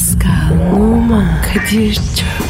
Pascal, Oman, Kadir çok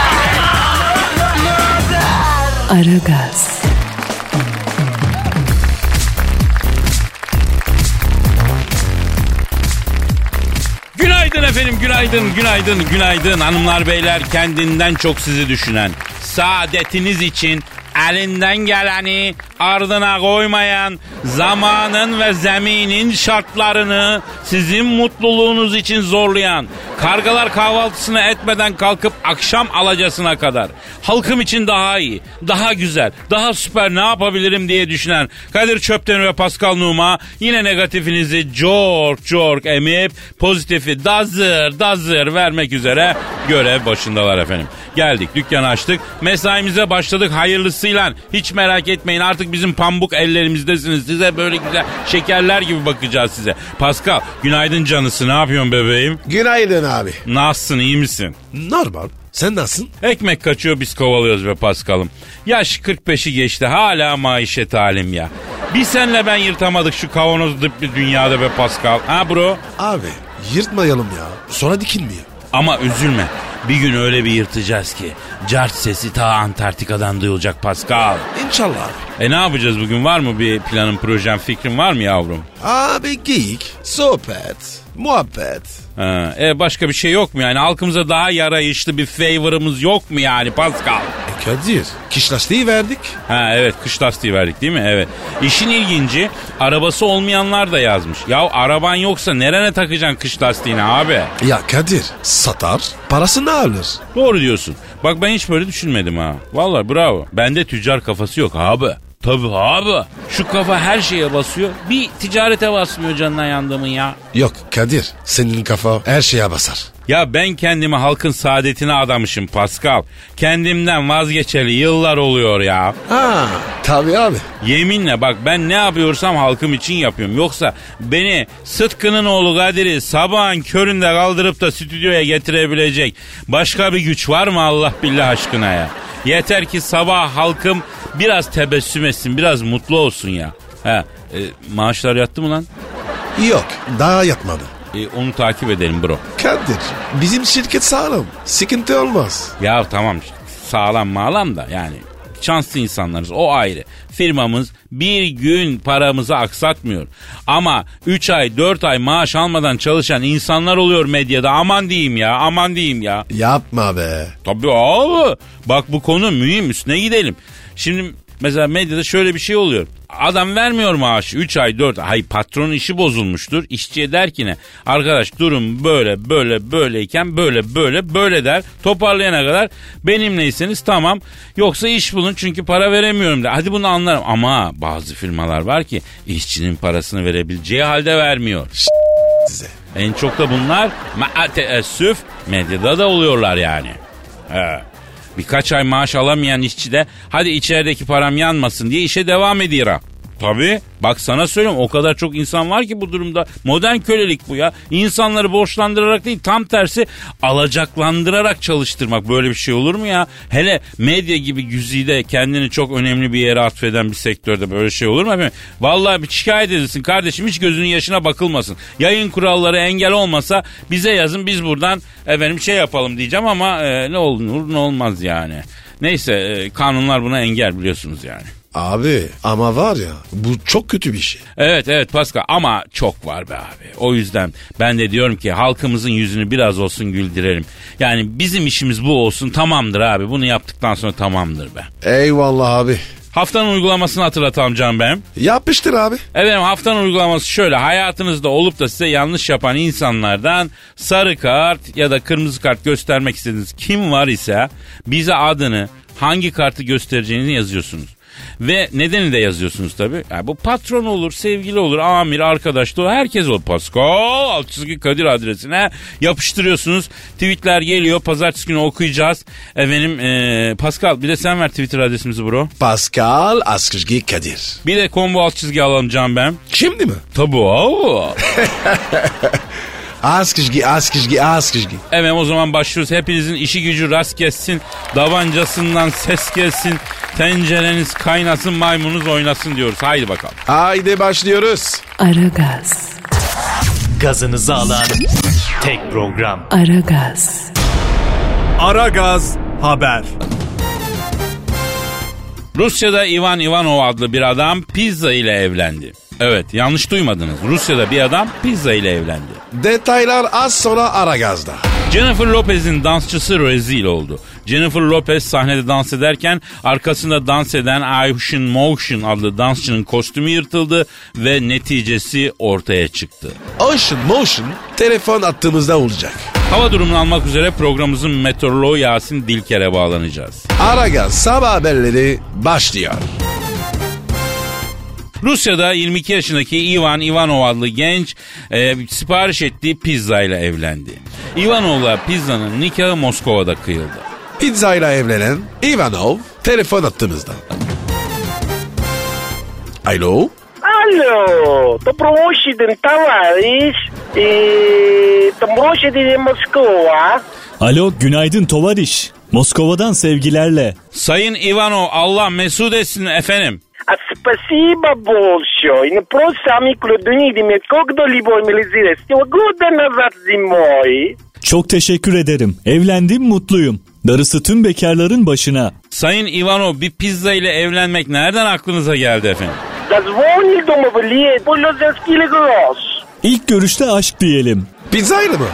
Aragaz, Günaydın efendim, günaydın, günaydın, günaydın. Hanımlar, beyler kendinden çok sizi düşünen, saadetiniz için elinden geleni ardına koymayan, zamanın ve zeminin şartlarını sizin mutluluğunuz için zorlayan, kargalar kahvaltısını etmeden kalkıp akşam alacasına kadar halkım için daha iyi, daha güzel, daha süper ne yapabilirim diye düşünen Kadir Çöpten ve Pascal Numa yine negatifinizi cork cork emip pozitifi dazır dazır vermek üzere görev başındalar efendim. Geldik dükkanı açtık mesaimize başladık hayırlısıyla hiç merak etmeyin artık bizim pambuk ellerimizdesiniz size böyle güzel şekerler gibi bakacağız size. Pascal günaydın canısı ne yapıyorsun bebeğim? Günaydın abi. Nasılsın iyi misin? Normal. Sen nasılsın? Ekmek kaçıyor biz kovalıyoruz be Paskal'ım. Yaş 45'i geçti hala maişet halim ya. Bir senle ben yırtamadık şu kavanoz dıplı dünyada be Pascal. Ha bro? Abi yırtmayalım ya. Sonra dikilmiyor. Ama üzülme. Bir gün öyle bir yırtacağız ki. Cart sesi ta Antarktika'dan duyulacak Pascal. İnşallah. E ne yapacağız bugün var mı bir planın projen fikrin var mı yavrum? Abi geyik, sohbet, muhabbet. Ha, e başka bir şey yok mu yani halkımıza daha yarayışlı bir favor'ımız yok mu yani Pascal? E Kadir, kiş lastiği verdik. Ha evet kış lastiği verdik değil mi? Evet. İşin ilginci arabası olmayanlar da yazmış. Ya araban yoksa nerene takacaksın kış lastiğini abi? Ya Kadir, satar, parasını alır. Doğru diyorsun. Bak ben hiç böyle düşünmedim ha. Vallahi bravo. Bende tüccar kafası yok abi. Tabii abi. Şu kafa her şeye basıyor. Bir ticarete basmıyor canına yandığımın ya. Yok Kadir, senin kafa her şeye basar. Ya ben kendimi halkın saadetine adamışım Pascal. Kendimden vazgeçeli yıllar oluyor ya. Ha, tabii abi. Yeminle bak ben ne yapıyorsam halkım için yapıyorum. Yoksa beni Sıtkı'nın oğlu Kadir'i sabahın köründe kaldırıp da stüdyoya getirebilecek başka bir güç var mı Allah billah aşkına ya? Yeter ki sabah halkım biraz tebessüm etsin, biraz mutlu olsun ya. He, e, maaşlar yattı mı lan? Yok, daha yatmadı. E, onu takip edelim bro. Kadir, bizim şirket sağlam. Sıkıntı olmaz. Ya tamam sağlam mağlam da yani şanslı insanlarız o ayrı. Firmamız bir gün paramızı aksatmıyor. Ama 3 ay 4 ay maaş almadan çalışan insanlar oluyor medyada aman diyeyim ya aman diyeyim ya. Yapma be. Tabii abi bak bu konu mühim üstüne gidelim. Şimdi mesela medyada şöyle bir şey oluyor. Adam vermiyor maaşı 3 ay 4 ay. Patronun işi bozulmuştur. İşçiye der ki ne? Arkadaş durum böyle böyle böyleyken böyle böyle böyle der. Toparlayana kadar benimleyseniz tamam. Yoksa iş bulun çünkü para veremiyorum der. Hadi bunu anlarım. Ama bazı firmalar var ki işçinin parasını verebileceği halde vermiyor. Size. En çok da bunlar teessüf medyada da oluyorlar yani. He. Birkaç ay maaş alamayan işçi de hadi içerideki param yanmasın diye işe devam ediyor. Tabii. Bak sana söylüyorum o kadar çok insan var ki bu durumda. Modern kölelik bu ya. İnsanları borçlandırarak değil tam tersi alacaklandırarak çalıştırmak. Böyle bir şey olur mu ya? Hele medya gibi güzide kendini çok önemli bir yere atfeden bir sektörde böyle şey olur mu efendim? Vallahi bir şikayet edilsin kardeşim hiç gözünün yaşına bakılmasın. Yayın kuralları engel olmasa bize yazın biz buradan efendim şey yapalım diyeceğim ama e, ne olur ne olmaz yani. Neyse e, kanunlar buna engel biliyorsunuz yani. Abi ama var ya bu çok kötü bir şey. Evet evet Pascal ama çok var be abi. O yüzden ben de diyorum ki halkımızın yüzünü biraz olsun güldürelim. Yani bizim işimiz bu olsun tamamdır abi. Bunu yaptıktan sonra tamamdır be. Eyvallah abi. Haftanın uygulamasını hatırlatalım Can Bey'im. Yapıştır abi. Efendim haftanın uygulaması şöyle. Hayatınızda olup da size yanlış yapan insanlardan sarı kart ya da kırmızı kart göstermek istediğiniz kim var ise bize adını hangi kartı göstereceğinizi yazıyorsunuz. Ve nedeni de yazıyorsunuz tabii. Yani bu patron olur, sevgili olur, amir, arkadaş da olur. Herkes olur. Pascal alt çizgi Kadir adresine yapıştırıyorsunuz. Tweetler geliyor. Pazartesi günü okuyacağız. Efendim ee, Pascal bir de sen ver Twitter adresimizi bro. Pascal Askışgi Kadir. Bir de combo alt çizgi alalım Can ben. Şimdi mi? Abi. Askışgi Askışgi Askışgi. Evet o zaman başlıyoruz. Hepinizin işi gücü rast gelsin. Davancasından ses gelsin. Tencereniz kaynasın maymunuz oynasın diyoruz. Haydi bakalım. Haydi başlıyoruz. Aragaz, Gazınızı alan tek program. Aragaz, Aragaz Haber. Rusya'da Ivan Ivanov adlı bir adam pizza ile evlendi. Evet yanlış duymadınız. Rusya'da bir adam pizza ile evlendi. Detaylar az sonra Aragaz'da. Jennifer Lopez'in dansçısı rezil oldu. Jennifer Lopez sahnede dans ederken arkasında dans eden Ayşin Motion adlı dansçının kostümü yırtıldı ve neticesi ortaya çıktı. Ocean Motion telefon attığımızda olacak. Hava durumunu almak üzere programımızın meteoroloğu Yasin Dilker'e bağlanacağız. Aragaz sabah haberleri başlıyor. Rusya'da 22 yaşındaki Ivan Ivanov adlı genç e, sipariş ettiği pizza ile evlendi. Ivanov'la pizzanın nikahı Moskova'da kıyıldı. Pizza ile evlenen Ivanov telefon attığımızda. Alo? Алло, доброго день, товарищ. И доброго день, Москва. Alo günaydın Tovariş. Moskova'dan sevgilerle. Sayın Ivanov Allah mesut etsin efendim. А спасибо большое. И не просто сами клюдуни, когда-либо милизировать. года назад зимой. Çok teşekkür ederim. Evlendim mutluyum. Darısı tüm bekarların başına. Sayın Ivanov bir pizza ile evlenmek nereden aklınıza geldi efendim? Дозвонил дома в лет, полозерский гроз. İlk görüşte aşk diyelim. Pizza ile mi?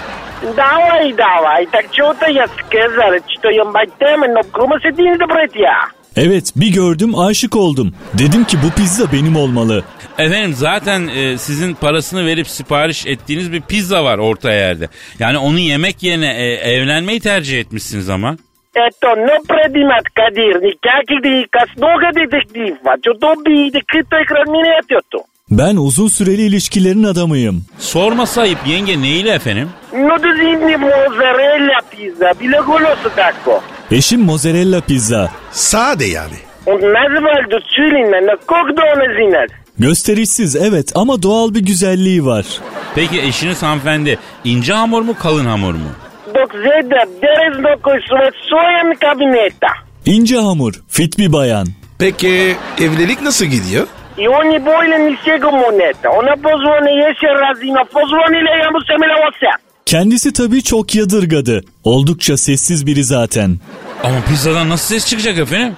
Давай, давай, так что-то я сказал, что я байтем, но кроме сидим братья. Evet bir gördüm aşık oldum. Dedim ki bu pizza benim olmalı. Efendim zaten e, sizin parasını verip sipariş ettiğiniz bir pizza var orta yerde. Yani onu yemek yerine e, evlenmeyi tercih etmişsiniz ama. Это не предимат, Кадир, никаких дикасного детектива. Что би дикито экранминетето. Ben uzun süreli ilişkilerin adamıyım. Sorma sayıp yenge neyle efendim? Но да зимни мозарелля пиза, било голосо тако. Eşim mozzarella pizza. Sade yani. Он назвал до Цюрина, но когда он знает? Gösterişsiz evet ama doğal bir güzelliği var. Peki eşiniz hanımefendi ince hamur mu kalın hamur mu? Док зеда, дерезно кой свет своем кабинета. İnce hamur, fit bir bayan. Peki evlilik nasıl gidiyor? И он не бойлен ни сега монета. Она позвони еще раз и на позвонили я му се милявася. Kendisi tabii çok yadırgadı. Oldukça sessiz biri zaten. Ama pizzadan nasıl ses çıkacak efendim?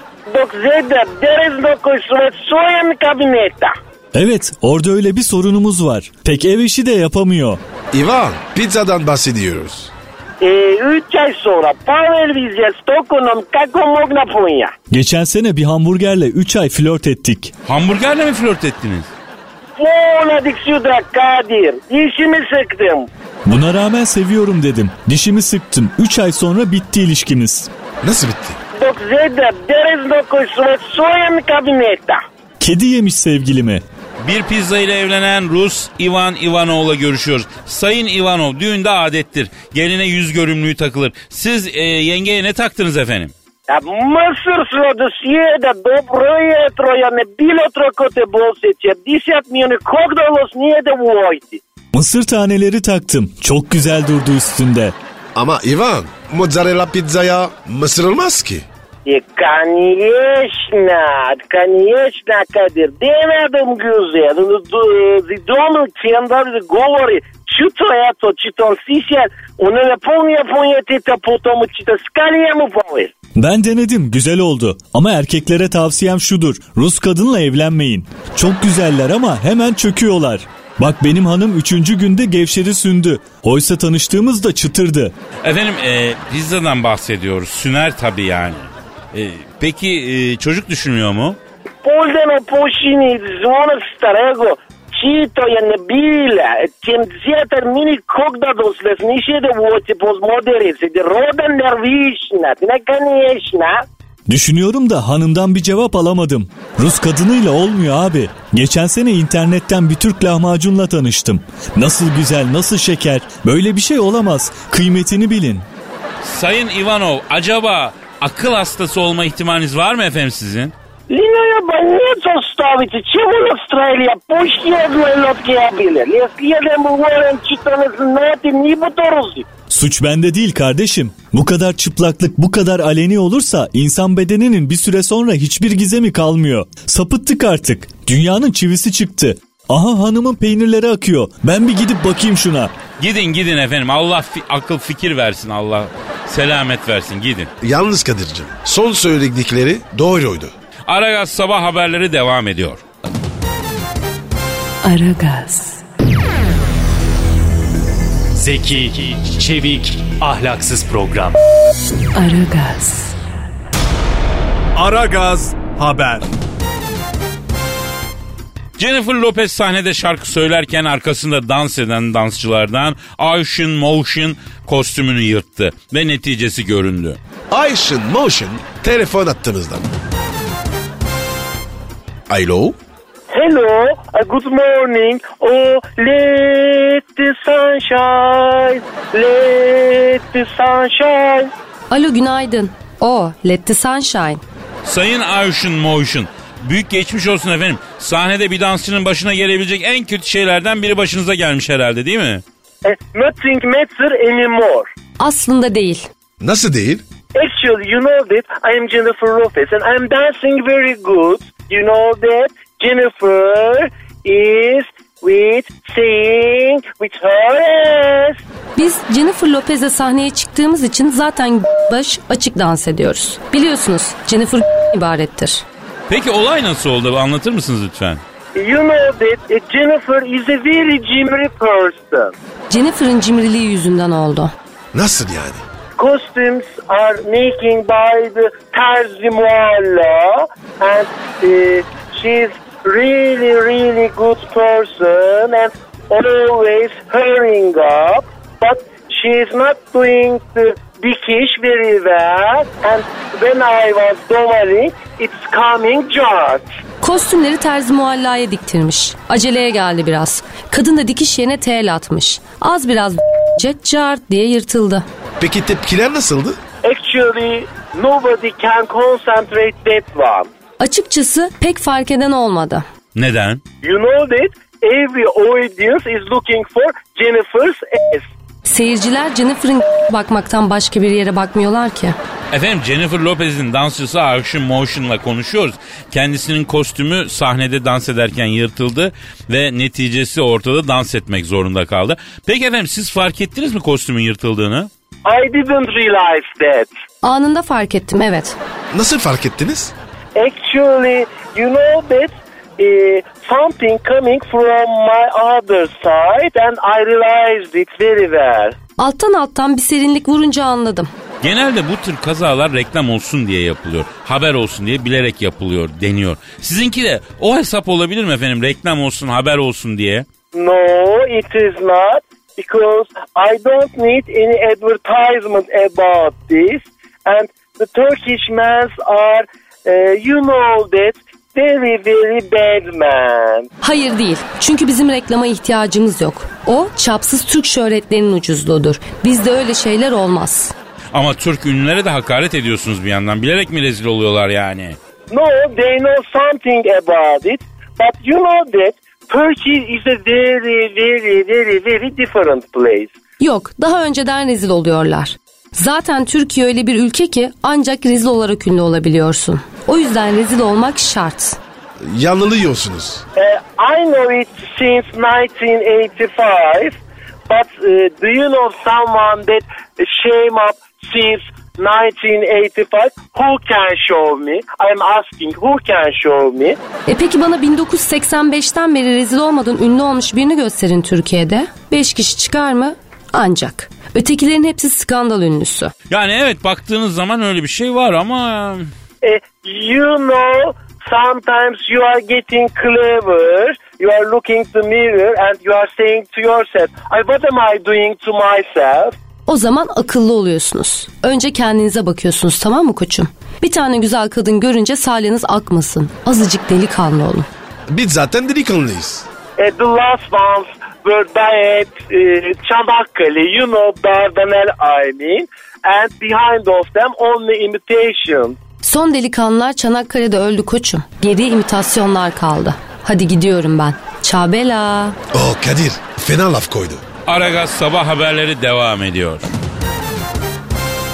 Evet orada öyle bir sorunumuz var. Pek ev işi de yapamıyor. İvan pizzadan bahsediyoruz. Geçen sene bir hamburgerle 3 ay flört ettik. Hamburgerle mi flört ettiniz? Mola dik şurada Kadir. Dişimi sıktım. Buna rağmen seviyorum dedim. Dişimi sıktım. 3 ay sonra bitti ilişkimiz. Nasıl bitti? Dok zeda deriz dokusuna soyam kabinete. Kedi yemiş sevgilimi. Bir pizza ile evlenen Rus Ivan Ivanov'la görüşüyoruz. Sayın Ivanov düğünde adettir. Geline yüz görümlüğü takılır. Siz e, yengeye ne taktınız efendim? А Мъсър сладосиеда, добро jutro, ja ne bilo trokote bolseće, disjat mi ne kogdalos nije da vojti. Mısır taneleri taktım. Çok güzel durdu üstünde. Ama Ivan mozzarella pizzaya mısır olmaz ki. И, конечно, конечно, Kadir, demedim güzel. Zidomu kendi govori, čuto eto, čitom sisjer, ono ne pomnije ponjetite po tomu, čita skalije mu povest. Ben denedim güzel oldu. Ama erkeklere tavsiyem şudur. Rus kadınla evlenmeyin. Çok güzeller ama hemen çöküyorlar. Bak benim hanım üçüncü günde gevşedi sündü. Oysa tanıştığımızda çıtırdı. Efendim e, pizzadan bahsediyoruz. Süner tabii yani. E, peki e, çocuk düşünüyor mu? Poldeno pošini zvona starego, čito je ne bile, čem zjetar mini kogda dosles, niše da voće poz moderice, da roda nervišna, ne конечно. Düşünüyorum da hanımdan bir cevap alamadım. Rus kadınıyla olmuyor abi. Geçen sene internetten bir Türk lahmacunla tanıştım. Nasıl güzel, nasıl şeker. Böyle bir şey olamaz. Kıymetini bilin. Sayın Ivanov acaba akıl hastası olma ihtimaliniz var mı efendim sizin? Линия больница ставите, чего Австралия? Пусть одной лодки обили. Если едем говорим, что знаете, не буторузи. Suç bende değil kardeşim. Bu kadar çıplaklık, bu kadar aleni olursa insan bedeninin bir süre sonra hiçbir gizemi kalmıyor. Sapıttık artık. Dünyanın çivisi çıktı. Aha hanımın peynirleri akıyor. Ben bir gidip bakayım şuna. Gidin gidin efendim Allah fi- akıl fikir versin Allah selamet versin gidin. Yalnız Kadir'cim son söyledikleri doğruydu. Aragaz sabah haberleri devam ediyor. Aragaz, Zeki, çevik, ahlaksız program. Aragaz, Aragaz Haber. Jennifer Lopez sahnede şarkı söylerken arkasında dans eden dansçılardan Ocean Motion kostümünü yırttı ve neticesi göründü. Ayşın Motion telefon attığımızdan. Alo? Hello, uh, good morning. Oh, let the sunshine, let the sunshine. Alo günaydın. O, let the sunshine. Sayın Ocean Motion büyük geçmiş olsun efendim. Sahnede bir dansçının başına gelebilecek en kötü şeylerden biri başınıza gelmiş herhalde değil mi? Nothing matter anymore. Aslında değil. Nasıl değil? Actually, you know that I am Jennifer Lopez and I am dancing very good. You know that Jennifer is with sing with her ass. Biz Jennifer Lopez'e sahneye çıktığımız için zaten baş açık dans ediyoruz. Biliyorsunuz Jennifer ibarettir. Peki olay nasıl oldu anlatır mısınız lütfen? You know that Jennifer is a very jimmy person. Jennifer'ın cimriliği yüzünden oldu. Nasıl yani? Costumes are making by the Terzi Mualla and uh, she's really really good person and always hurrying up but she's not doing the dikish very well and when I was doing it's coming George. Kostümleri terzi muallaya diktirmiş. Aceleye geldi biraz. Kadın da dikiş yerine tel atmış. Az biraz cet cart diye yırtıldı. Peki tepkiler nasıldı? Actually nobody can concentrate that one. Açıkçası pek fark eden olmadı. Neden? You know that every audience is looking for Jennifer's ass. Seyirciler Jennifer'ın bakmaktan başka bir yere bakmıyorlar ki. Efendim Jennifer Lopez'in dansçısı Action Motion'la konuşuyoruz. Kendisinin kostümü sahnede dans ederken yırtıldı ve neticesi ortada dans etmek zorunda kaldı. Peki efendim siz fark ettiniz mi kostümün yırtıldığını? I didn't realize that. Anında fark ettim evet. Nasıl fark ettiniz? Actually, you know that uh, something coming from my other side and I realized it very well. Alttan alttan bir serinlik vurunca anladım. Genelde bu tür kazalar reklam olsun diye yapılıyor. Haber olsun diye bilerek yapılıyor, deniyor. Sizinki de o hesap olabilir mi efendim? Reklam olsun, haber olsun diye. No, it is not because I don't need any advertisement about this and the Turkish men are, uh, you know that, very very bad man. Hayır değil. Çünkü bizim reklama ihtiyacımız yok. O çapsız Türk şöhretlerinin ucuzluğudur. Bizde öyle şeyler olmaz. Ama Türk ünlülere de hakaret ediyorsunuz bir yandan. Bilerek mi rezil oluyorlar yani? No, they know something about it, but you know that Turkey is a very, very, very, very different place. Yok, daha önceden rezil oluyorlar. Zaten Türkiye öyle bir ülke ki ancak rezil olarak ünlü olabiliyorsun. O yüzden rezil olmak şart. Yanılıyorsunuz. Uh, I know it since 1985, but uh, do you know someone that came up since 1985? Who can show me? I'm asking, who can show me? E peki bana 1985'ten beri rezil olmadan ünlü olmuş birini gösterin Türkiye'de. 5 kişi çıkar mı? Ancak. Ötekilerin hepsi skandal ünlüsü. Yani evet baktığınız zaman öyle bir şey var ama... Uh, you know, sometimes you are getting clever. You are looking to mirror and you are saying to yourself, I, what am I doing to myself? O zaman akıllı oluyorsunuz. Önce kendinize bakıyorsunuz tamam mı koçum? Bir tane güzel kadın görünce salyanız akmasın. Azıcık delikanlı olun. Biz zaten delikanlıyız. E, the last ones were died e, Çanakkale, you know Dardanel I mean. And behind of them only imitation. Son delikanlılar Çanakkale'de öldü koçum. Geriye imitasyonlar kaldı. Hadi gidiyorum ben. Çabela. Oh Kadir fena laf koydu. Aragaz sabah haberleri devam ediyor.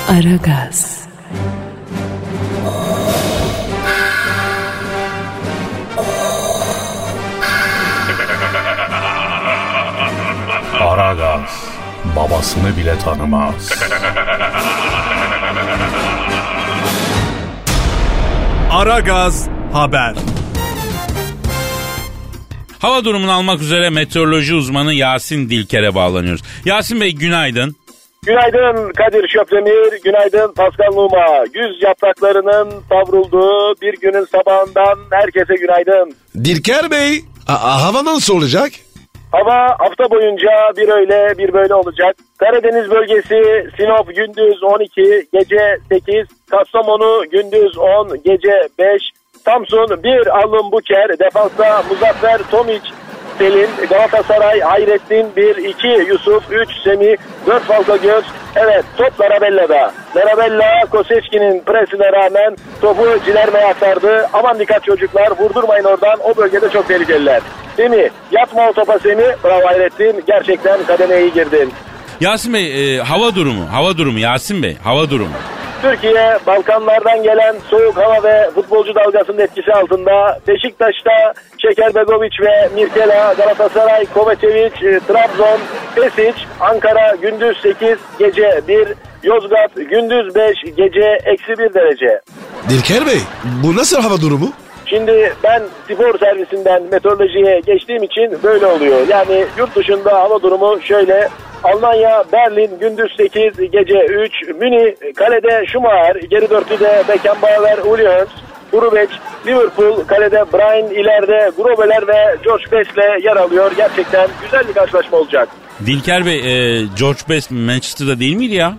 Aragaz, Aragaz babasını bile tanımaz. Aragaz haber. Hava durumunu almak üzere meteoroloji uzmanı Yasin Dilker'e bağlanıyoruz. Yasin Bey günaydın. Günaydın Kadir Şöpdemir, günaydın Pascal Numa. Güz yapraklarının savrulduğu bir günün sabahından herkese günaydın. Dilker Bey a- hava nasıl olacak? Hava hafta boyunca bir öyle bir böyle olacak. Karadeniz bölgesi Sinop gündüz 12, gece 8, Kastamonu gündüz 10, gece 5, Samsun 1, Allum Buker, defansta Muzaffer Tomic, Selim, Galatasaray, Hayrettin 1, 2, Yusuf 3, Semih, 4 Falka Göz. Evet top Larabella'da. Larabella Koseçki'nin presine rağmen topu cilermeye aktardı. Aman dikkat çocuklar vurdurmayın oradan o bölgede çok tehlikeliler. Semih yatma o topa Semih. Bravo Hayrettin gerçekten kademeye iyi girdin. Yasin Bey e, hava durumu, hava durumu Yasin Bey, hava durumu. Türkiye Balkanlardan gelen soğuk hava ve futbolcu dalgasının etkisi altında Beşiktaş'ta Şekerbegoviç ve Mirkela, Galatasaray, Kovacevic, e, Trabzon, Pesic, Ankara gündüz 8, gece 1, Yozgat gündüz 5, gece eksi 1 derece. Dilker Bey bu nasıl hava durumu? Şimdi ben spor servisinden meteorolojiye geçtiğim için böyle oluyor. Yani yurt dışında hava durumu şöyle. Almanya, Berlin gündüz 8, gece 3, Münih, kalede Schumacher, geri dörtlüde Beckenbauer, Uli Hoeneß, Grubeç, Liverpool, kalede Brian, ileride Grobeler ve George Best'le yer alıyor. Gerçekten güzel bir karşılaşma olacak. Dilker Bey, e, George Best Manchester'da değil miydi ya?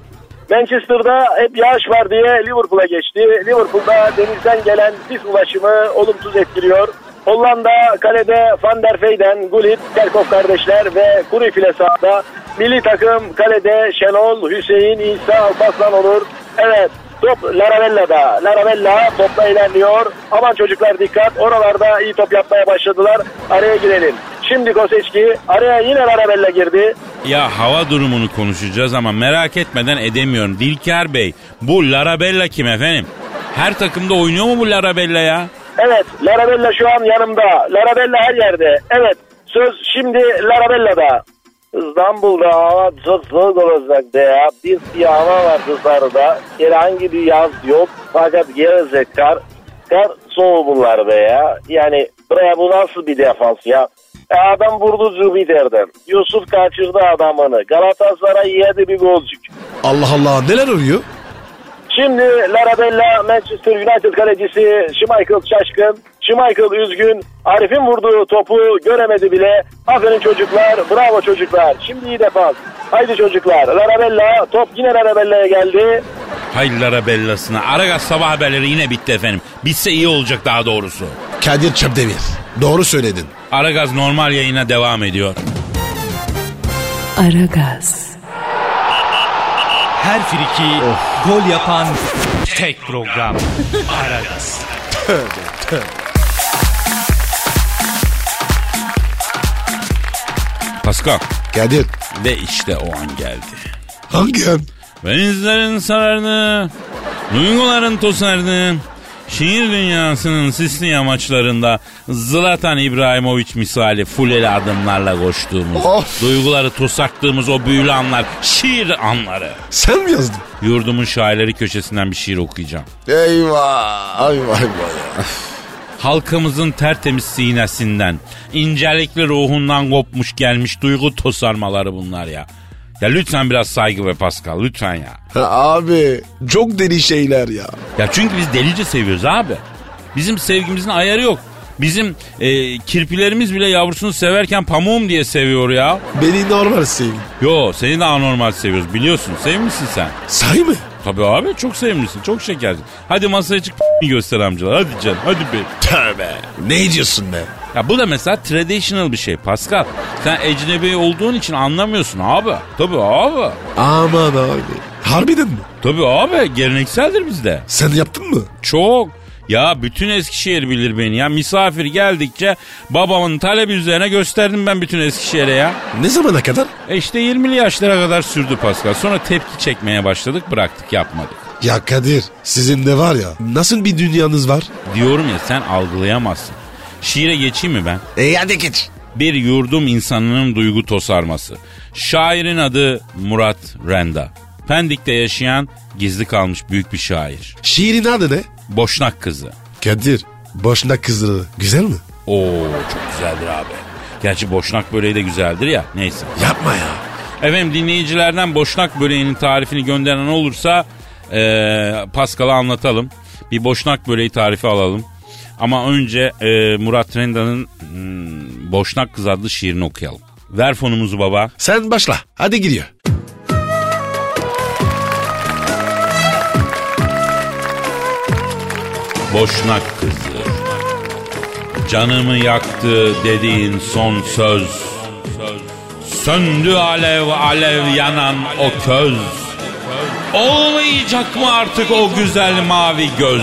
Manchester'da hep yağış var diye Liverpool'a geçti. Liverpool'da denizden gelen sis ulaşımı olumsuz etkiliyor. Hollanda kalede Van der Veyden, Gullit, Kerkhoff kardeşler ve Cruyff ile sahada. Milli takım kalede Şenol, Hüseyin, İsa, Alpaslan olur. Evet top Laravella'da. Laravella topla ilerliyor. Aman çocuklar dikkat. Oralarda iyi top yapmaya başladılar. Araya girelim. Şimdi Koseçki araya yine Laravella girdi. Ya hava durumunu konuşacağız ama merak etmeden edemiyorum. Dilker Bey, bu Larabella kim efendim? Her takımda oynuyor mu bu Larabella ya? Evet, Larabella şu an yanımda. Larabella her yerde. Evet, söz şimdi Larabella'da. İstanbul'da hava çok soğuk olacak ya. Bir siyah hava var dışarıda. Herhangi bir yaz yok. Fakat gelecek kar. Kar soğuk bunlar be ya. Yani buraya bu nasıl bir defans ya? E adam vurdu Zübiter'den. Yusuf kaçırdı adamını. Galatasaray yedi bir golcük. Allah Allah neler oluyor? Şimdi Larabella Manchester United kalecisi Schmeichel şaşkın. Schmeichel üzgün. Arif'in vurduğu topu göremedi bile. Aferin çocuklar. Bravo çocuklar. Şimdi iyi defans. Haydi çocuklar. Larabella top yine Larabella'ya geldi. Hay Larabella'sına. Aragaz sabah haberleri yine bitti efendim. Bitse iyi olacak daha doğrusu. Kadir Çöpdemir. Doğru söyledin. Aragaz normal yayına devam ediyor. Aragaz, Her friki gol yapan tek program. Aragaz. Pascal Kadir. ve işte o an geldi. Hangi an? Denizlerin sarardı, duyguların tosardı. Şiir dünyasının sisli yamaçlarında Zlatan İbrahimovic misali fuleli adımlarla koştuğumuz, Of. duyguları tosaktığımız o büyülü anlar, şiir anları. Sen mi yazdın? Yurdumun şairleri köşesinden bir şiir okuyacağım. Eyvah. Eyvah eyvah ya. Halkımızın tertemiz sinesinden, incelikli ruhundan kopmuş gelmiş duygu tosarmaları bunlar ya. Ya lütfen biraz saygı ve Pascal lütfen ya. Ha, Abi çok deli şeyler ya. Ya çünkü biz delice seviyoruz abi. Bizim sevgimizin ayarı yok. Bizim e, kirpilerimiz bile yavrusunu severken pamuğum diye seviyor ya. Beni normal sevin. Yo seni de anormal seviyoruz biliyorsun. Sevmişsin sen. Sahi mi? Tabii abi çok sevimlisin çok şekersin. Hadi masaya çık göster amcalar hadi canım hadi be. Tövbe. Ne diyorsun be? Ya bu da mesela traditional bir şey Pascal. Sen ecnebi olduğun için anlamıyorsun abi. Tabii abi. Aman abi. Harbiden mi? Tabii abi gelenekseldir bizde. Sen yaptın mı? Çok. Ya bütün Eskişehir bilir beni ya. Misafir geldikçe babamın talebi üzerine gösterdim ben bütün Eskişehir'e ya. Ne zamana kadar? E işte 20'li yaşlara kadar sürdü Pascal. Sonra tepki çekmeye başladık bıraktık yapmadık. Ya Kadir sizin de var ya nasıl bir dünyanız var? Diyorum ya sen algılayamazsın. Şiire geçeyim mi ben? E hadi geç. Bir yurdum insanının duygu tosarması. Şairin adı Murat Renda. Pendik'te yaşayan gizli kalmış büyük bir şair. Şiirin adı ne? Boşnak kızı. Kadir. Boşnak kızları güzel mi? Oo çok güzeldir abi. Gerçi boşnak böreği de güzeldir ya. Neyse. Yapma ya. Efendim dinleyicilerden boşnak böreğinin tarifini gönderen olursa ee, Pascal'a anlatalım. Bir boşnak böreği tarifi alalım. Ama önce ee, Murat Renda'nın hmm, Boşnak Kız adlı şiirini okuyalım. Ver fonumuzu baba. Sen başla. Hadi gidiyor. Boşnak kızı. Canımı yaktı dediğin son söz. Söndü alev alev yanan o köz. Olmayacak mı artık o güzel mavi göz?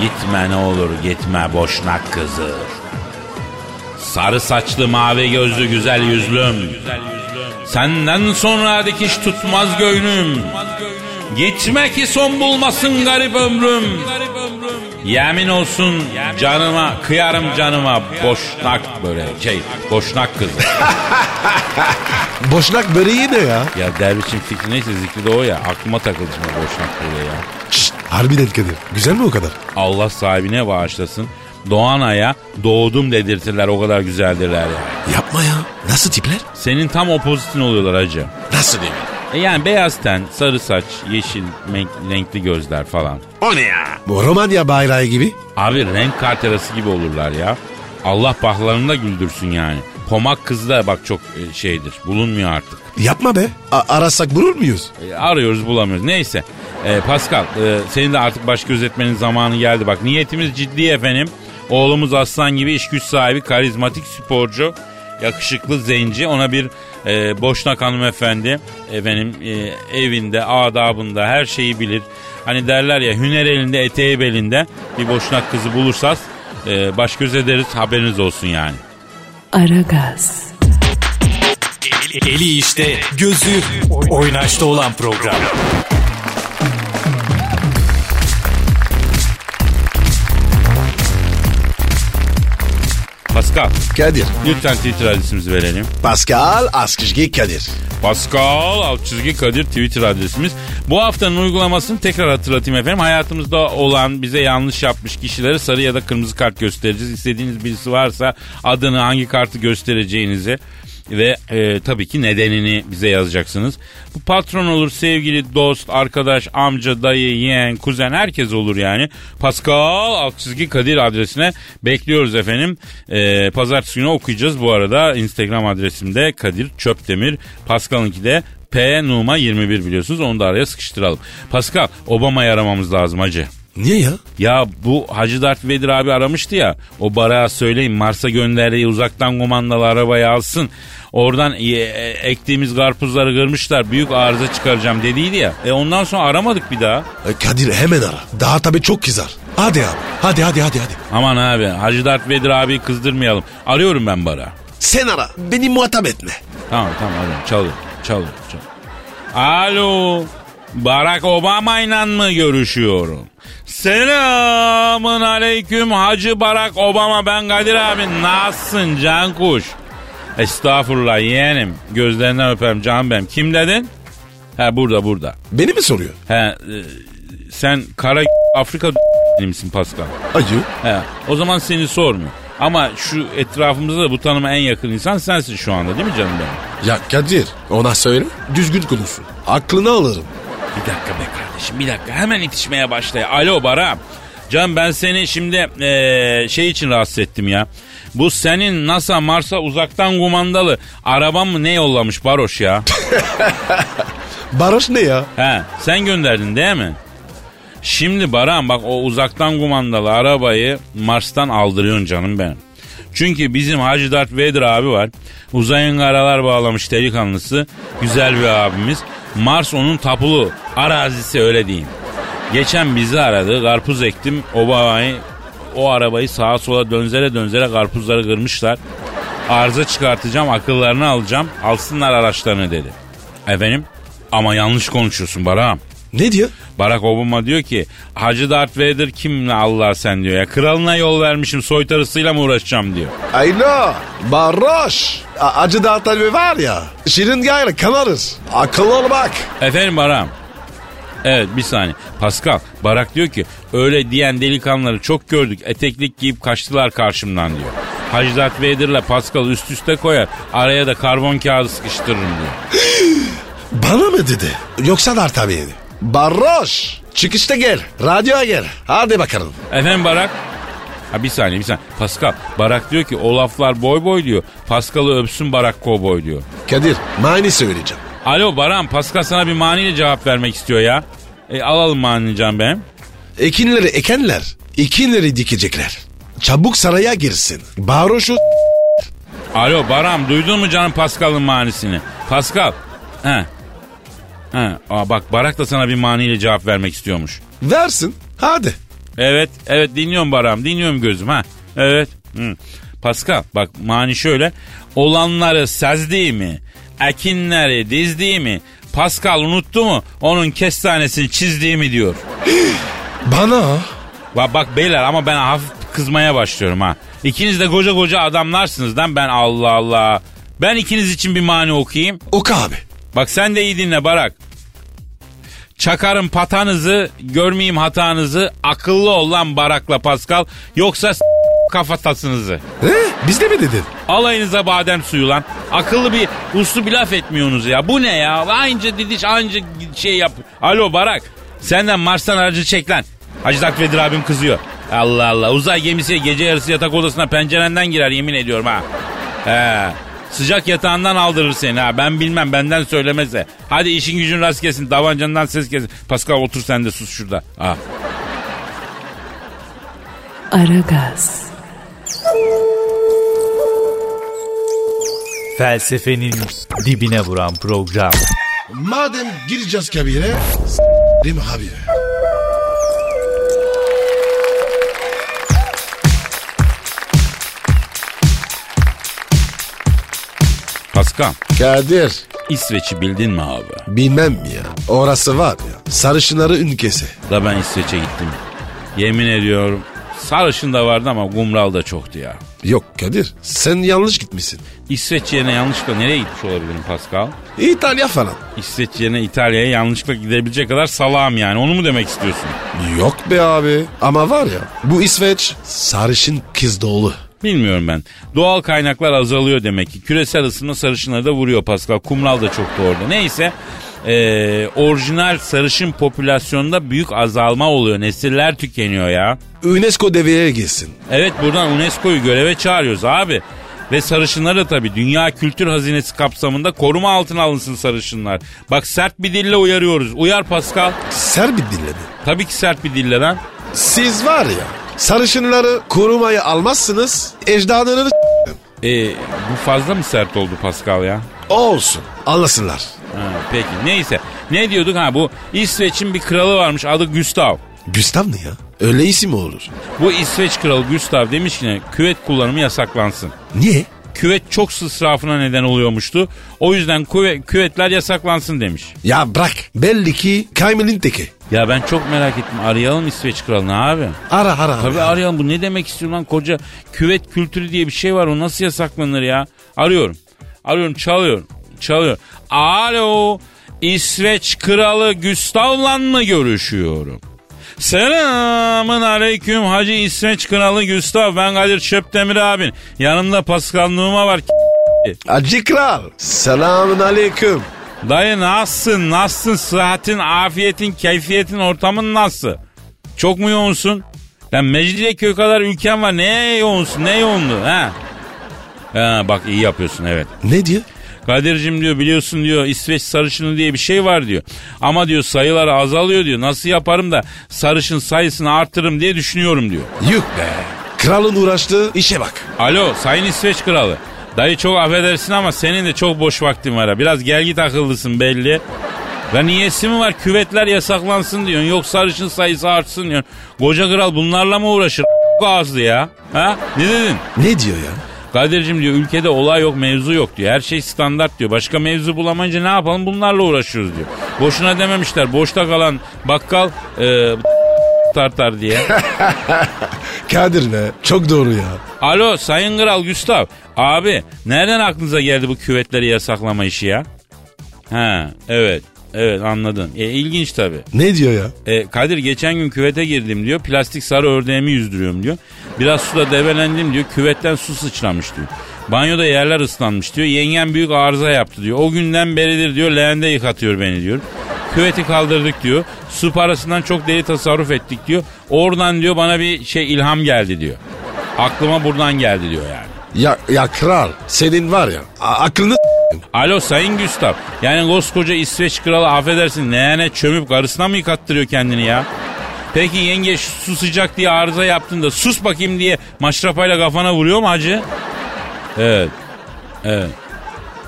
Gitme ne olur gitme boşnak kızı. Sarı saçlı mavi gözlü güzel yüzlüm. Senden sonra dikiş tutmaz göğnüm. Gitme ki son bulmasın garip ömrüm. Yemin olsun canıma kıyarım canıma boşnak böyle şey boşnak kızı. Boşnak böreği ne ya? ya dervişin fikri neyse zikri de o ya aklıma takıldı şimdi boşnak böyle ya. Şşt, harbiden Kadir. Güzel mi o kadar? Allah sahibine bağışlasın. Doğan aya doğdum dedirtirler o kadar güzeldirler ya. Yapma ya. Nasıl tipler? Senin tam opozitin oluyorlar hacı. Nasıl değil? E yani beyaz ten, sarı saç, yeşil, renkli gözler falan. O ne ya? Bu Romanya bayrağı gibi. Abi renk karterası gibi olurlar ya. Allah bahlarını da güldürsün yani. Pomak kızı da bak çok e, şeydir. Bulunmuyor artık. Yapma be. A- arasak bulur muyuz? E, arıyoruz bulamıyoruz. Neyse. E, Pascal e, senin de artık baş gözetmenin zamanı geldi. Bak niyetimiz ciddi efendim. Oğlumuz aslan gibi iş güç sahibi, karizmatik sporcu, yakışıklı zenci. Ona bir e, boşnak hanımefendi efendim e, evinde, adabında her şeyi bilir. Hani derler ya hüner elinde, eteği belinde bir boşnak kızı bulursak e, baş göz ederiz haberiniz olsun yani. Aragaz, Eli işte, gözü oynaşta olan program. Pascal Kadir. lütfen Twitter adresimizi verelim. Pascal Askışgi Kadir. Pascal alt çizgi Kadir Twitter adresimiz. Bu haftanın uygulamasını tekrar hatırlatayım efendim. Hayatımızda olan bize yanlış yapmış kişilere sarı ya da kırmızı kart göstereceğiz. İstediğiniz birisi varsa adını hangi kartı göstereceğinizi ve e, tabii ki nedenini bize yazacaksınız. Bu patron olur, sevgili dost, arkadaş, amca, dayı, yeğen, kuzen herkes olur yani. Pascal alt çizgi Kadir adresine bekliyoruz efendim. E, pazartesi günü okuyacağız bu arada. Instagram adresimde Kadir Çöptemir. Pascal'ınki de P Numa 21 biliyorsunuz. Onu da araya sıkıştıralım. Pascal Obama'yı aramamız lazım hacı. Niye ya? Ya bu Hacı Dert Vedir abi aramıştı ya. O Barak'a söyleyin Mars'a gönderdiği uzaktan kumandalı arabayı alsın. Oradan e, e, ektiğimiz karpuzları kırmışlar. Büyük arıza çıkaracağım dediydi ya. E ondan sonra aramadık bir daha. E, Kadir hemen ara. Daha tabii çok kızar. Hadi abi. Hadi hadi hadi hadi. Aman abi Hacı Dert Vedir abi kızdırmayalım. Arıyorum ben Barak'ı. Sen ara. Beni muhatap etme. Tamam tamam arıyorum. Çalıyor. Çalıyor. çalıyor. Alo. Barack Obama ile mı görüşüyorum? Selamın aleyküm Hacı Barack Obama ben Kadir abi. Nasılsın can kuş? Estağfurullah yeğenim. Gözlerinden öperim can benim. Kim dedin? He burada burada. Beni mi soruyor? He e, sen kara Afrika misin Pascal? Acı. He, o zaman seni sormuyor. Ama şu etrafımızda da bu tanıma en yakın insan sensin şu anda değil mi canım benim? Ya Kadir ona söyle. Düzgün konuşsun. Aklını alırım. Bir dakika be kardeşim bir dakika hemen itişmeye başlay. Alo Baram. Can ben seni şimdi eee, şey için rahatsız ettim ya. Bu senin NASA Mars'a uzaktan kumandalı araban mı ne yollamış Baroş ya? Barış ne ya? He sen gönderdin değil mi? Şimdi Baran bak o uzaktan kumandalı arabayı Mars'tan aldırıyorsun canım benim. Çünkü bizim Hacı Dert Vader abi var. Uzayın karalar bağlamış delikanlısı. Güzel bir abimiz. Mars onun tapulu arazisi öyle diyeyim. Geçen bizi aradı. Karpuz ektim. O babayı o arabayı sağa sola dönzere dönzere karpuzları kırmışlar. Arıza çıkartacağım akıllarını alacağım. Alsınlar araçlarını dedi. Efendim? Ama yanlış konuşuyorsun Barak'ım. Ne diyor? Barack Obama diyor ki Hacı Darth Vader kimle Allah sen diyor ya. Kralına yol vermişim soytarısıyla mı uğraşacağım diyor. Ayla. Barış. A- Acı dağıtan bir var ya. Şirin gayrı kanarız. Akıllı ol bak. Efendim Barak'ım. Evet bir saniye. Pascal Barak diyor ki öyle diyen delikanlıları çok gördük. Eteklik giyip kaçtılar karşımdan diyor. Hacı Darth Vader'la Pascal üst üste koyar. Araya da karbon kağıdı sıkıştırırım diyor. Bana mı dedi? Yoksa dar tabii. Barış. Çıkışta gel. Radyoya gel. Hadi bakalım. Efendim Barak? Ha bir saniye bir saniye. Pascal Barak diyor ki o laflar boy boy diyor. Pascal'ı öpsün Barak kovboy diyor. Kadir mani söyleyeceğim. Alo Baran Pascal sana bir maniyle cevap vermek istiyor ya. E, alalım manini can benim. Ekinleri ekenler. Ekinleri dikecekler. Çabuk saraya girsin. Barış'u Alo Baran duydun mu canım Pascal'ın manisini? Pascal. He. He. Aa, bak Barak da sana bir maniyle cevap vermek istiyormuş. versin. Hadi. Evet evet dinliyorum Baran dinliyorum gözüm ha. Evet. Hı. Pascal bak mani şöyle. Olanları sezdiğimi, ekinleri dizdiğimi, Pascal unuttu mu onun kestanesini çizdiğimi diyor. Bana Bak, bak beyler ama ben hafif kızmaya başlıyorum ha. İkiniz de koca koca adamlarsınız lan ben Allah Allah. Ben ikiniz için bir mani okuyayım. oku abi. Bak sen de iyi dinle Barak. Çakarım patanızı, görmeyeyim hatanızı. Akıllı ol lan Barak'la Pascal. Yoksa s- kafatasınızı. He? Bizde mi dedin? Alayınıza badem suyu lan. Akıllı bir uslu bir laf etmiyorsunuz ya. Bu ne ya? Anca didiş anca şey yap. Alo Barak. Senden Mars'tan aracı çek lan. Hacı Zak Vedir abim kızıyor. Allah Allah. Uzay gemisi gece yarısı yatak odasına pencerenden girer yemin ediyorum ha. He. Sıcak yatağından aldırır seni ha. Ben bilmem benden söylemese. Hadi işin gücün rast kesin. Davancandan ses kesin. Pascal otur sen de sus şurada. Ha. Aragaz, Felsefenin dibine vuran program. Madem gireceğiz kabire s**rim abi. Pascal. Kadir İsveç'i bildin mi abi? bilmem mi ya. Orası var ya. Sarışınları ülkesi. Da ben İsveç'e gittim. Yemin ediyorum sarışın da vardı ama kumral da çoktu ya. Yok Kadir sen yanlış gitmişsin. İsveç yerine yanlışlıkla nereye gitmiş olabilirim Pascal? İtalya falan. İsveç yerine İtalya'ya yanlışlıkla gidebilecek kadar salağım yani onu mu demek istiyorsun? Yok be abi. Ama var ya bu İsveç sarışın kız dolu. Bilmiyorum ben. Doğal kaynaklar azalıyor demek ki. Küresel ısınma sarışınları da vuruyor Pascal. Kumral da çoktu orada. Neyse ee, orijinal sarışın popülasyonda büyük azalma oluyor. Nesiller tükeniyor ya. UNESCO devreye girsin. Evet buradan UNESCO'yu göreve çağırıyoruz abi. Ve sarışınlar da tabii dünya kültür hazinesi kapsamında koruma altına alınsın sarışınlar. Bak sert bir dille uyarıyoruz. Uyar Pascal. Ser bir dinledi. Tabii ki sert bir dille lan. Siz var ya sarışınları korumaya almazsınız ecdadını Ee, bu fazla mı sert oldu Pascal ya? olsun. Anlasınlar. Ha, peki neyse. Ne diyorduk ha bu İsveç'in bir kralı varmış adı Gustav. Gustav ne ya? Öyle isim mi olur? Bu İsveç kralı Gustav demiş ki ne, küvet kullanımı yasaklansın. Niye? Küvet çok israfına neden oluyormuştu. O yüzden küve, küvetler yasaklansın demiş. Ya bırak. Belli ki Kaymel'in teki. Ya ben çok merak ettim. Arayalım İsveç kralını abi. Ara ara. Tabii ara. arayalım. Bu ne demek istiyor lan koca küvet kültürü diye bir şey var. O nasıl yasaklanır ya? Arıyorum. Arıyorum çalıyorum. Çalıyor. Alo. İsveç kralı Gustav'la mı görüşüyorum? Selamın aleyküm Hacı İsveç kralı Gustav. Ben Kadir Çöptemir abin. Yanımda Pascal Numa var. Acı kral. Selamun aleyküm. Dayı nasılsın? Nasılsın? Sıhhatin, afiyetin, keyfiyetin, ortamın nasıl? Çok mu yoğunsun? Lan Mecidiyeköy kadar ülken var. Neye yoğunsun? Ne yoğunluğu? Ha? Ha bak iyi yapıyorsun evet. Ne diyor? Kadir'cim diyor biliyorsun diyor İsveç sarışını diye bir şey var diyor. Ama diyor sayıları azalıyor diyor. Nasıl yaparım da sarışın sayısını artırırım diye düşünüyorum diyor. Yok be. Kralın uğraştığı işe bak. Alo Sayın İsveç Kralı. Dayı çok affedersin ama senin de çok boş vaktin var ha. Biraz gelgit akıllısın belli. Ve niyesi mi var küvetler yasaklansın diyorsun. Yok sarışın sayısı artsın diyorsun. Koca kral bunlarla mı uğraşır? ağızlı ya. Ha? Ne dedin? Ne diyor ya? Kadir'cim diyor ülkede olay yok mevzu yok diyor. Her şey standart diyor. Başka mevzu bulamayınca ne yapalım bunlarla uğraşıyoruz diyor. Boşuna dememişler. Boşta kalan bakkal e, tartar diye. Kadir be. Çok doğru ya. Alo Sayın Kral Gustav. Abi nereden aklınıza geldi bu küvetleri yasaklama işi ya? Ha evet. Evet anladım. E, ilginç tabii. Ne diyor ya? E, Kadir geçen gün küvete girdim diyor. Plastik sarı ördeğimi yüzdürüyorum diyor. Biraz suda debelendim diyor. Küvetten su sıçramış diyor. Banyoda yerler ıslanmış diyor. Yengem büyük arıza yaptı diyor. O günden beridir diyor leğende yıkatıyor beni diyor. Küveti kaldırdık diyor. Su parasından çok deli tasarruf ettik diyor. Oradan diyor bana bir şey ilham geldi diyor. Aklıma buradan geldi diyor yani. Ya, ya kral senin var ya a- Alo Sayın Gustav. Yani koskoca İsveç kralı affedersin ne çömüp karısına mı yıkattırıyor kendini ya? Peki yenge su sıcak diye arıza yaptığında sus bakayım diye maşrapayla kafana vuruyor mu hacı? Evet. Evet.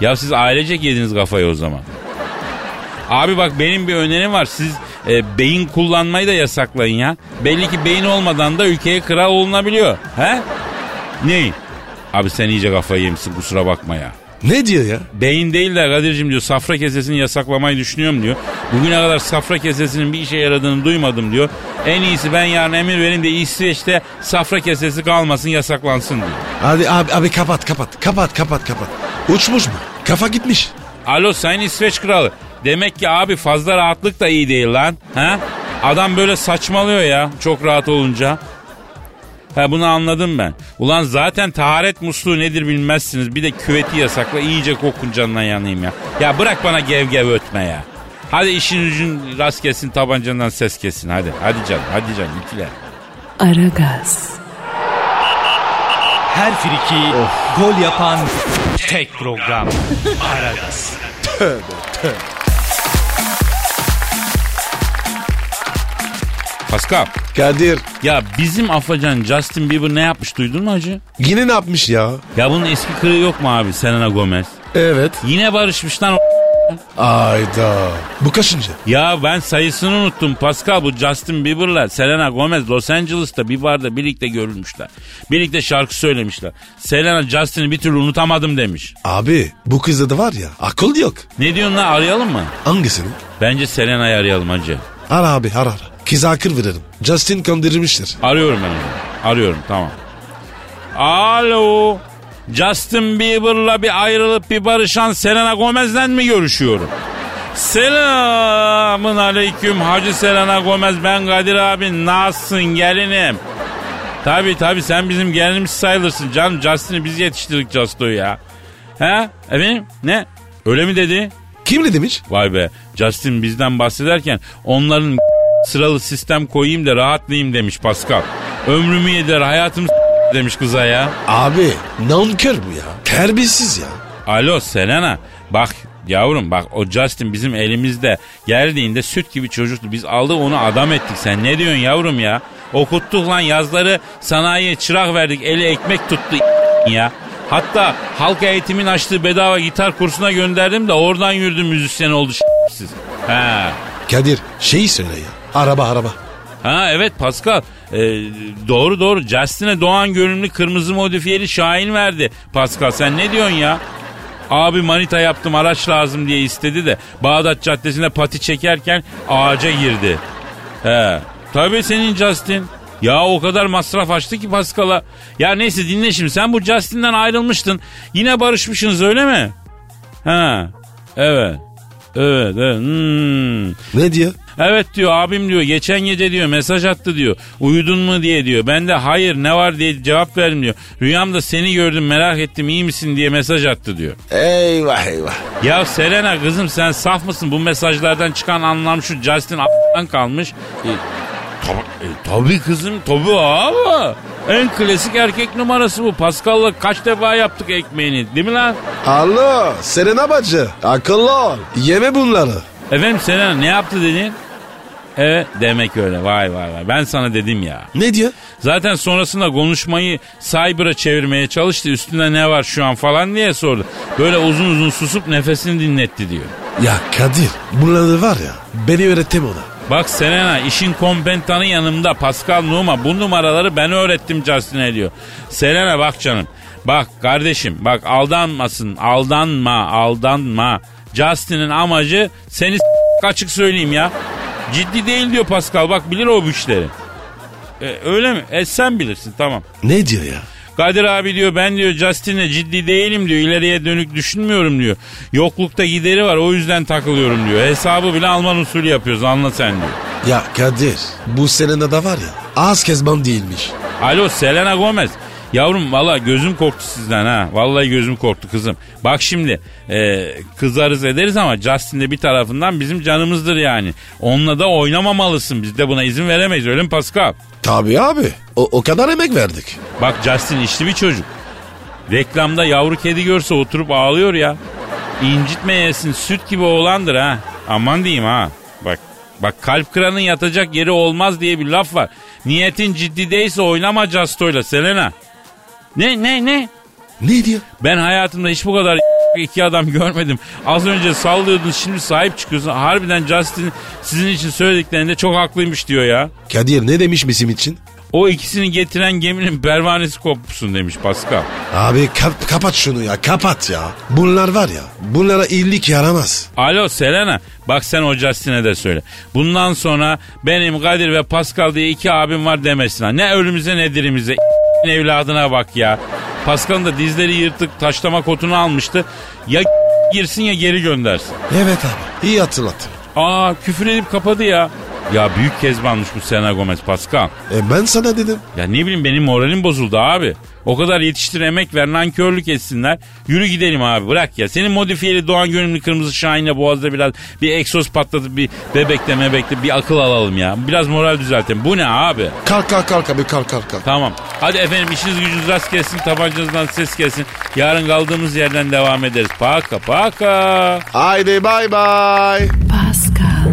Ya siz ailecek yediniz kafayı o zaman. Abi bak benim bir önerim var. Siz e, beyin kullanmayı da yasaklayın ya. Belli ki beyin olmadan da ülkeye kral olunabiliyor. He? Ne? Abi sen iyice kafayı yemişsin kusura bakma ya. Ne diyor ya? Beyin değil de Kadir'cim diyor safra kesesini yasaklamayı düşünüyorum diyor. Bugüne kadar safra kesesinin bir işe yaradığını duymadım diyor. En iyisi ben yarın emir vereyim de İsveç'te safra kesesi kalmasın yasaklansın diyor. Hadi abi, abi kapat kapat kapat kapat kapat. Uçmuş mu? Kafa gitmiş. Alo Sayın İsveç Kralı. Demek ki abi fazla rahatlık da iyi değil lan. Ha? Adam böyle saçmalıyor ya çok rahat olunca. Ha bunu anladım ben. Ulan zaten taharet musluğu nedir bilmezsiniz. Bir de küveti yasakla iyice kokun canına yanayım ya. Ya bırak bana gev gev ötme ya. Hadi işin ucun rast kesin tabancandan ses kesin hadi. Hadi canım hadi canım ikiler. Aragaz, Her friki gol yapan tek program. Aragaz. Pascal Kadir ya bizim afacan Justin Bieber ne yapmış duydun mu hacı? yine ne yapmış ya? Ya bunun eski kırığı yok mu abi Selena Gomez? Evet. Yine barışmışlar o- Ayda. Bu kaçıncı? Ya ben sayısını unuttum Pascal bu Justin Bieber'la Selena Gomez Los Angeles'ta bir barda birlikte görülmüşler. Birlikte şarkı söylemişler. Selena Justin'i bir türlü unutamadım demiş. Abi bu kızda da var ya akıl yok. Ne diyorsun lan arayalım mı? Hangisini? Bence Selena'yı arayalım hacı. Ara abi ara ara. Kıza akıl verelim. Justin kandırmıştır. Arıyorum ben onu. Arıyorum tamam. Alo. Justin Bieber'la bir ayrılıp bir barışan Selena Gomez'le mi görüşüyorum? Selamın aleyküm Hacı Selena Gomez ben Kadir abi nasılsın gelinim? Tabi tabi sen bizim gelinimiz sayılırsın canım Justin'i biz yetiştirdik Justo'yu ya. He efendim ne öyle mi dedi? Kim ne demiş? Vay be Justin bizden bahsederken onların sıralı sistem koyayım da rahatlayayım demiş Pascal. Ömrümü yediler hayatımı demiş kıza ya. Abi nankör bu ya. Terbiyesiz ya. Alo Selena bak yavrum bak o Justin bizim elimizde geldiğinde süt gibi çocuktu. Biz aldık onu adam ettik sen ne diyorsun yavrum ya? Okuttuk lan yazları sanayiye çırak verdik eli ekmek tuttu ya. Hatta halk eğitimin açtığı bedava gitar kursuna gönderdim de oradan yürüdü müzisyen oldu siz. Ha. Kadir şeyi söyle ya. Araba araba. Ha evet Pascal. Ee, doğru doğru. Justin'e Doğan görünümlü kırmızı modifiyeli Şahin verdi. Pascal sen ne diyorsun ya? Abi manita yaptım araç lazım diye istedi de Bağdat Caddesi'nde pati çekerken ağaca girdi. He. Tabii senin Justin. Ya o kadar masraf açtı ki Pascal'a. Ya neyse dinle şimdi sen bu Justin'den ayrılmıştın. Yine barışmışsınız öyle mi? Ha. Evet. Evet. evet. Hmm. Ne diyor? Evet diyor abim diyor geçen gece diyor mesaj attı diyor. Uyudun mu diye diyor. Ben de hayır ne var diye cevap verdim diyor. Rüyamda seni gördüm merak ettim iyi misin diye mesaj attı diyor. Eyvah eyvah. Ya Selena kızım sen saf mısın? Bu mesajlardan çıkan anlam şu Justin a**dan kalmış. E, E, tabii kızım tabii abi. En klasik erkek numarası bu. Pascal'la kaç defa yaptık ekmeğini değil mi lan? Alo Selena bacı akıllı ol. Yeme bunları. Efendim Selena ne yaptı dedin? Evet demek öyle vay vay vay ben sana dedim ya. Ne diyor? Zaten sonrasında konuşmayı cyber'a çevirmeye çalıştı üstünde ne var şu an falan diye sordu. Böyle uzun uzun susup nefesini dinletti diyor. Ya Kadir bunları var ya beni öğrettim ona. Bak Selena işin kompentanı yanımda Pascal Numa bu numaraları ben öğrettim Justin'e diyor. Selena bak canım bak kardeşim bak aldanmasın aldanma aldanma. Justin'in amacı seni açık söyleyeyim ya. Ciddi değil diyor Pascal bak bilir o bu işleri. E, öyle mi? E sen bilirsin tamam. Ne diyor ya? Kadir abi diyor ben diyor Justin'e ciddi değilim diyor. ileriye dönük düşünmüyorum diyor. Yoklukta gideri var o yüzden takılıyorum diyor. Hesabı bile Alman usulü yapıyoruz anla sen diyor. Ya Kadir bu Selena da var ya az kezban değilmiş. Alo Selena Gomez. Yavrum valla gözüm korktu sizden ha. Vallahi gözüm korktu kızım. Bak şimdi e, kızarız ederiz ama Justin de bir tarafından bizim canımızdır yani. Onunla da oynamamalısın. Biz de buna izin veremeyiz öyle mi Pascal? Tabii abi o, o kadar emek verdik. Bak Justin işli bir çocuk. Reklamda yavru kedi görse oturup ağlıyor ya. İncitmeyesin süt gibi oğlandır ha. Aman diyeyim ha. Bak bak kalp kıranın yatacak yeri olmaz diye bir laf var. Niyetin ciddi değilse oynama Justo'yla Selena. Ne ne ne? Ne diyor? Ben hayatımda hiç bu kadar iki adam görmedim. Az önce sallıyordun şimdi sahip çıkıyorsun. Harbiden Justin sizin için söylediklerinde çok haklıymış diyor ya. Kadir ne demiş bizim için? O ikisini getiren geminin pervanesi kopsun demiş Pascal. Abi kap- kapat şunu ya kapat ya. Bunlar var ya bunlara iyilik yaramaz. Alo Selena bak sen o Justin'e de söyle. Bundan sonra benim Kadir ve Pascal diye iki abim var demesin ha. Ne ölümüze ne dirimize evladına bak ya. Pascal'ın da dizleri yırtık taşlama kotunu almıştı. Ya girsin ya geri göndersin. Evet abi iyi hatırlattın. Aa küfür edip kapadı ya. Ya büyük kezbanmış bu Selena Gomez Pascal. E ben sana dedim. Ya ne bileyim benim moralim bozuldu abi. O kadar yetiştir emek ver nankörlük etsinler. Yürü gidelim abi bırak ya. Senin modifiyeli Doğan Gönüllü Kırmızı Şahin'le Boğaz'da biraz bir egzoz patladı bir bebekle mebekle bir akıl alalım ya. Biraz moral düzeltelim. Bu ne abi? Kalk kalk kalk abi kalk kalk kalk. Tamam. Hadi efendim işiniz gücünüz rast gelsin tabancanızdan ses gelsin. Yarın kaldığımız yerden devam ederiz. Paka paka. Haydi bay bay. Pascal,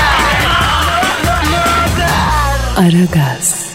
Aragaz.